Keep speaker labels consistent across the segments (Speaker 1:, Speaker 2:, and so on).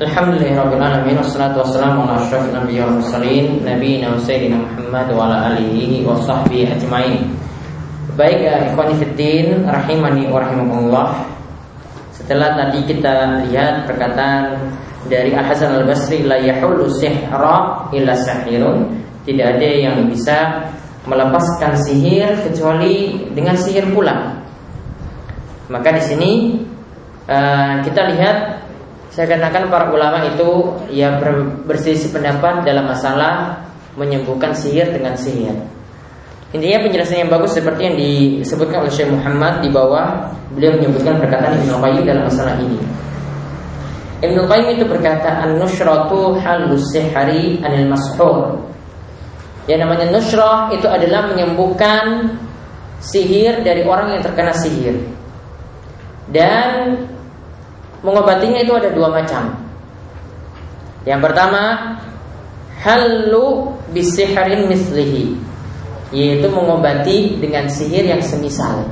Speaker 1: Alhamdulillahirrahmanirrahim Wassalatu wassalamu ala ashrafil anbiya wal mursalin Nabiina sayyidina Muhammad wa ala alihi wa sahbihi ajma'in. Baik ya ikhwani fiddin Rahimani wa rahimakumullah. Setelah tadi kita lihat perkataan dari Al-Hasan Al-Basri La yahulu sihra illa sahirun Tidak ada yang bisa melepaskan sihir kecuali dengan sihir pula. Maka di sini uh, kita lihat saya katakan para ulama itu ya berselisih pendapat dalam masalah menyembuhkan sihir dengan sihir. Intinya penjelasan yang bagus seperti yang disebutkan oleh Syekh Muhammad di bawah beliau menyebutkan perkataan Ibnu Qayyim dalam masalah ini. Ibnu Qayyim itu berkata an-nushratu halus sihri anil mashur. Yang namanya nushrah itu adalah menyembuhkan sihir dari orang yang terkena sihir. Dan Mengobatinya itu ada dua macam. Yang pertama, halu bisiharin mislihi, yaitu mengobati dengan sihir yang semisal.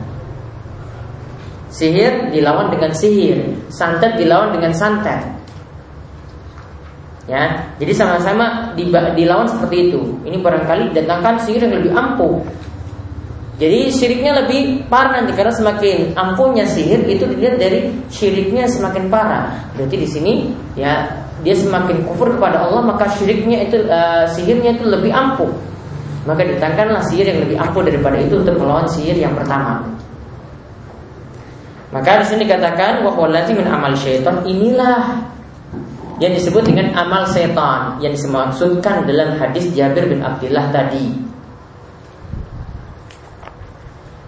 Speaker 1: Sihir dilawan dengan sihir, santet dilawan dengan santet. Ya, jadi sama-sama dilawan seperti itu. Ini barangkali datangkan sihir yang lebih ampuh jadi syiriknya lebih parah nanti karena semakin ampuhnya sihir itu dilihat dari syiriknya semakin parah. Berarti di sini ya dia semakin kufur kepada Allah maka syiriknya itu uh, sihirnya itu lebih ampuh. Maka ditangkanlah sihir yang lebih ampuh daripada itu untuk melawan sihir yang pertama. Maka di sini dikatakan wahwalati min amal syaitan inilah yang disebut dengan amal setan yang dimaksudkan dalam hadis Jabir bin Abdullah tadi.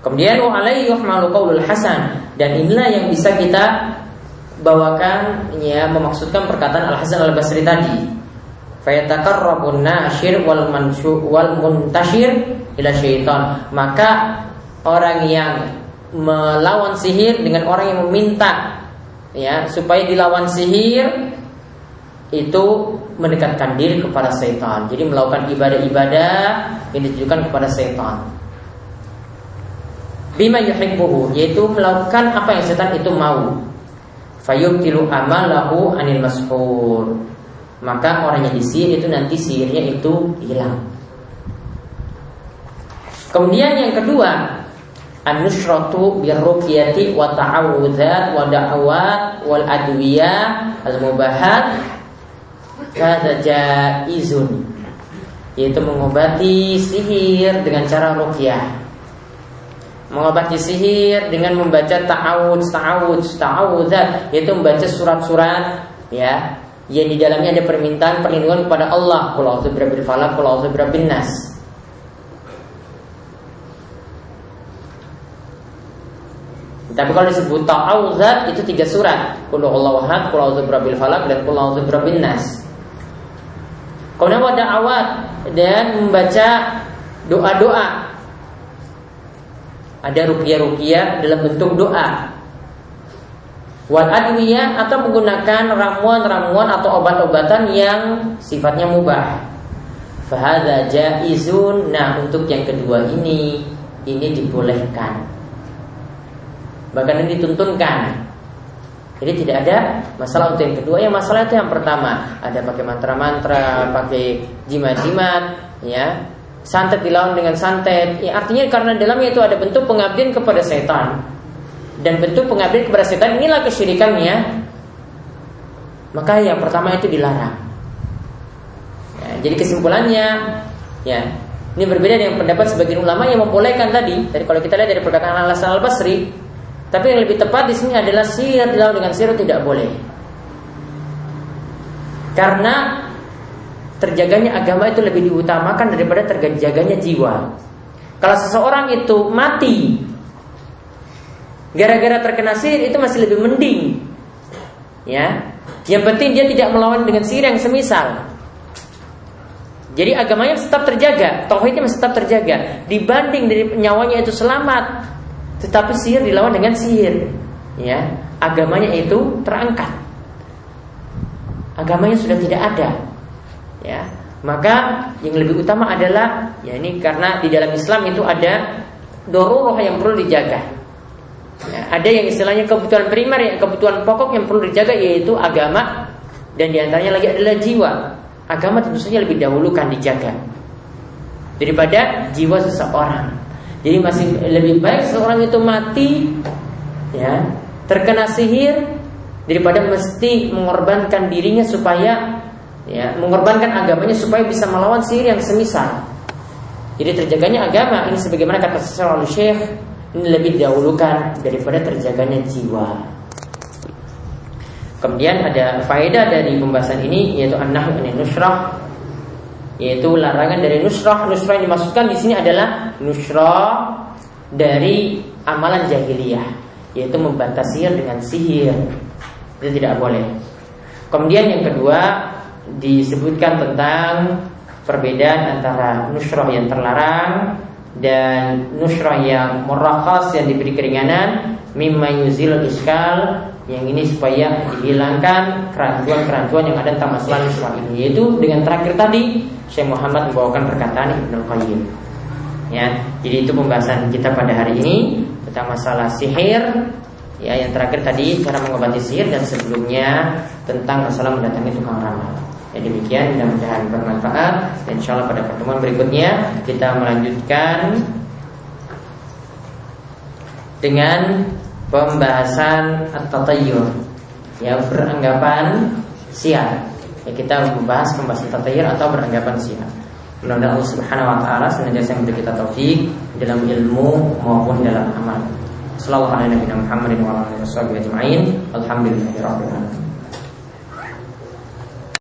Speaker 1: Kemudian wa yuhmalu qaulul hasan dan inilah yang bisa kita bawakan ya memaksudkan perkataan Al Hasan Al Basri tadi. Fayatakarrabun wal wal muntashir ila syaitan. Maka orang yang melawan sihir dengan orang yang meminta ya supaya dilawan sihir itu mendekatkan diri kepada setan. Jadi melakukan ibadah-ibadah yang ditujukan kepada setan bima yuhibbuhu yaitu melakukan apa yang setan itu mau. Fayubtilu amalahu anil mashur. Maka orang yang disihir itu nanti sihirnya itu hilang. Kemudian yang kedua an-nusratu birruqyati wa ta'awudzat wa da'awat wal adwiyah al-mubahat. Hadza jaizun. Yaitu mengobati sihir dengan cara ruqyah mengobati sihir dengan membaca ta'awudz ta'awudz ta'awudzat yaitu membaca surat-surat ya yang di dalamnya ada permintaan perlindungan kepada Allah qul a'udzu birabbil falaq qul a'udzu birabbin nas Tapi kalau disebut ta'awudzat itu tiga surat. Qul huwallahu ahad, qul a'udzu birabbil falaq dan qul a'udzu birabbin nas. Ada awat dan membaca doa-doa ada rukia-rukia dalam bentuk doa. Wal adwiyah atau menggunakan ramuan-ramuan atau obat-obatan yang sifatnya mubah. Fahada jaizun. Nah, untuk yang kedua ini ini dibolehkan. Bahkan ini dituntunkan. Jadi tidak ada masalah untuk yang kedua. Yang masalah itu yang pertama ada pakai mantra-mantra, pakai jimat-jimat, ya santet dilawan dengan santet. Ya, artinya karena dalamnya itu ada bentuk pengabdian kepada setan. Dan bentuk pengabdian kepada setan inilah kesyirikannya. Maka yang pertama itu dilarang. Ya, jadi kesimpulannya ya ini berbeda dengan pendapat sebagian ulama yang membolehkan tadi. Dari kalau kita lihat dari perkataan Al Hasan Al Basri tapi yang lebih tepat di sini adalah sihir dilawan dengan sihir tidak boleh. Karena terjaganya agama itu lebih diutamakan daripada terjaganya jiwa. Kalau seseorang itu mati gara-gara terkena sihir itu masih lebih mending. Ya. Yang penting dia tidak melawan dengan sihir yang semisal. Jadi agamanya tetap terjaga, tauhidnya masih tetap terjaga dibanding dari nyawanya itu selamat, tetapi sihir dilawan dengan sihir. Ya, agamanya itu terangkat. Agamanya sudah tidak ada ya maka yang lebih utama adalah ya ini karena di dalam Islam itu ada doroh yang perlu dijaga ya, ada yang istilahnya kebutuhan primer yang kebutuhan pokok yang perlu dijaga yaitu agama Dan di antaranya lagi adalah jiwa. Agama tentu saja lebih dahulukan dijaga daripada jiwa seseorang. Jadi masih lebih baik seorang itu mati ya terkena sihir daripada mesti mengorbankan dirinya supaya ya mengorbankan agamanya supaya bisa melawan sihir yang semisal. Jadi terjaganya agama ini sebagaimana kata seorang syekh ini lebih dahulukan daripada terjaganya jiwa. Kemudian ada faedah dari pembahasan ini yaitu an-nahyu nusrah yaitu larangan dari nusrah. Nusrah yang dimaksudkan di sini adalah nusrah dari amalan jahiliyah yaitu membantah sihir dengan sihir. Itu tidak boleh. Kemudian yang kedua disebutkan tentang perbedaan antara nusrah yang terlarang dan nusrah yang murakhas yang diberi keringanan mimma yuzil iskal yang ini supaya dihilangkan kerancuan-kerancuan yang ada tentang masalah nusrah ini. Yaitu dengan terakhir tadi Syekh Muhammad membawakan perkataan Ibnu Qayyim ya jadi itu pembahasan kita pada hari ini tentang masalah sihir. Ya yang terakhir tadi cara mengobati sihir dan sebelumnya tentang masalah mendatangi tukang ramal Ya demikian mudah-mudahan bermanfaat dan insya Allah pada pertemuan berikutnya kita melanjutkan dengan pembahasan at-tatayyur ya beranggapan sial. Ya, kita membahas pembahasan tatayur atau beranggapan sial. Mudah-mudahan Allah Subhanahu wa taala senantiasa memberi kita taufik dalam ilmu maupun dalam amal. Sallallahu alaihi wa sallam Muhammadin wa alihi wasallam ajma'in. Alhamdulillahirabbil alamin.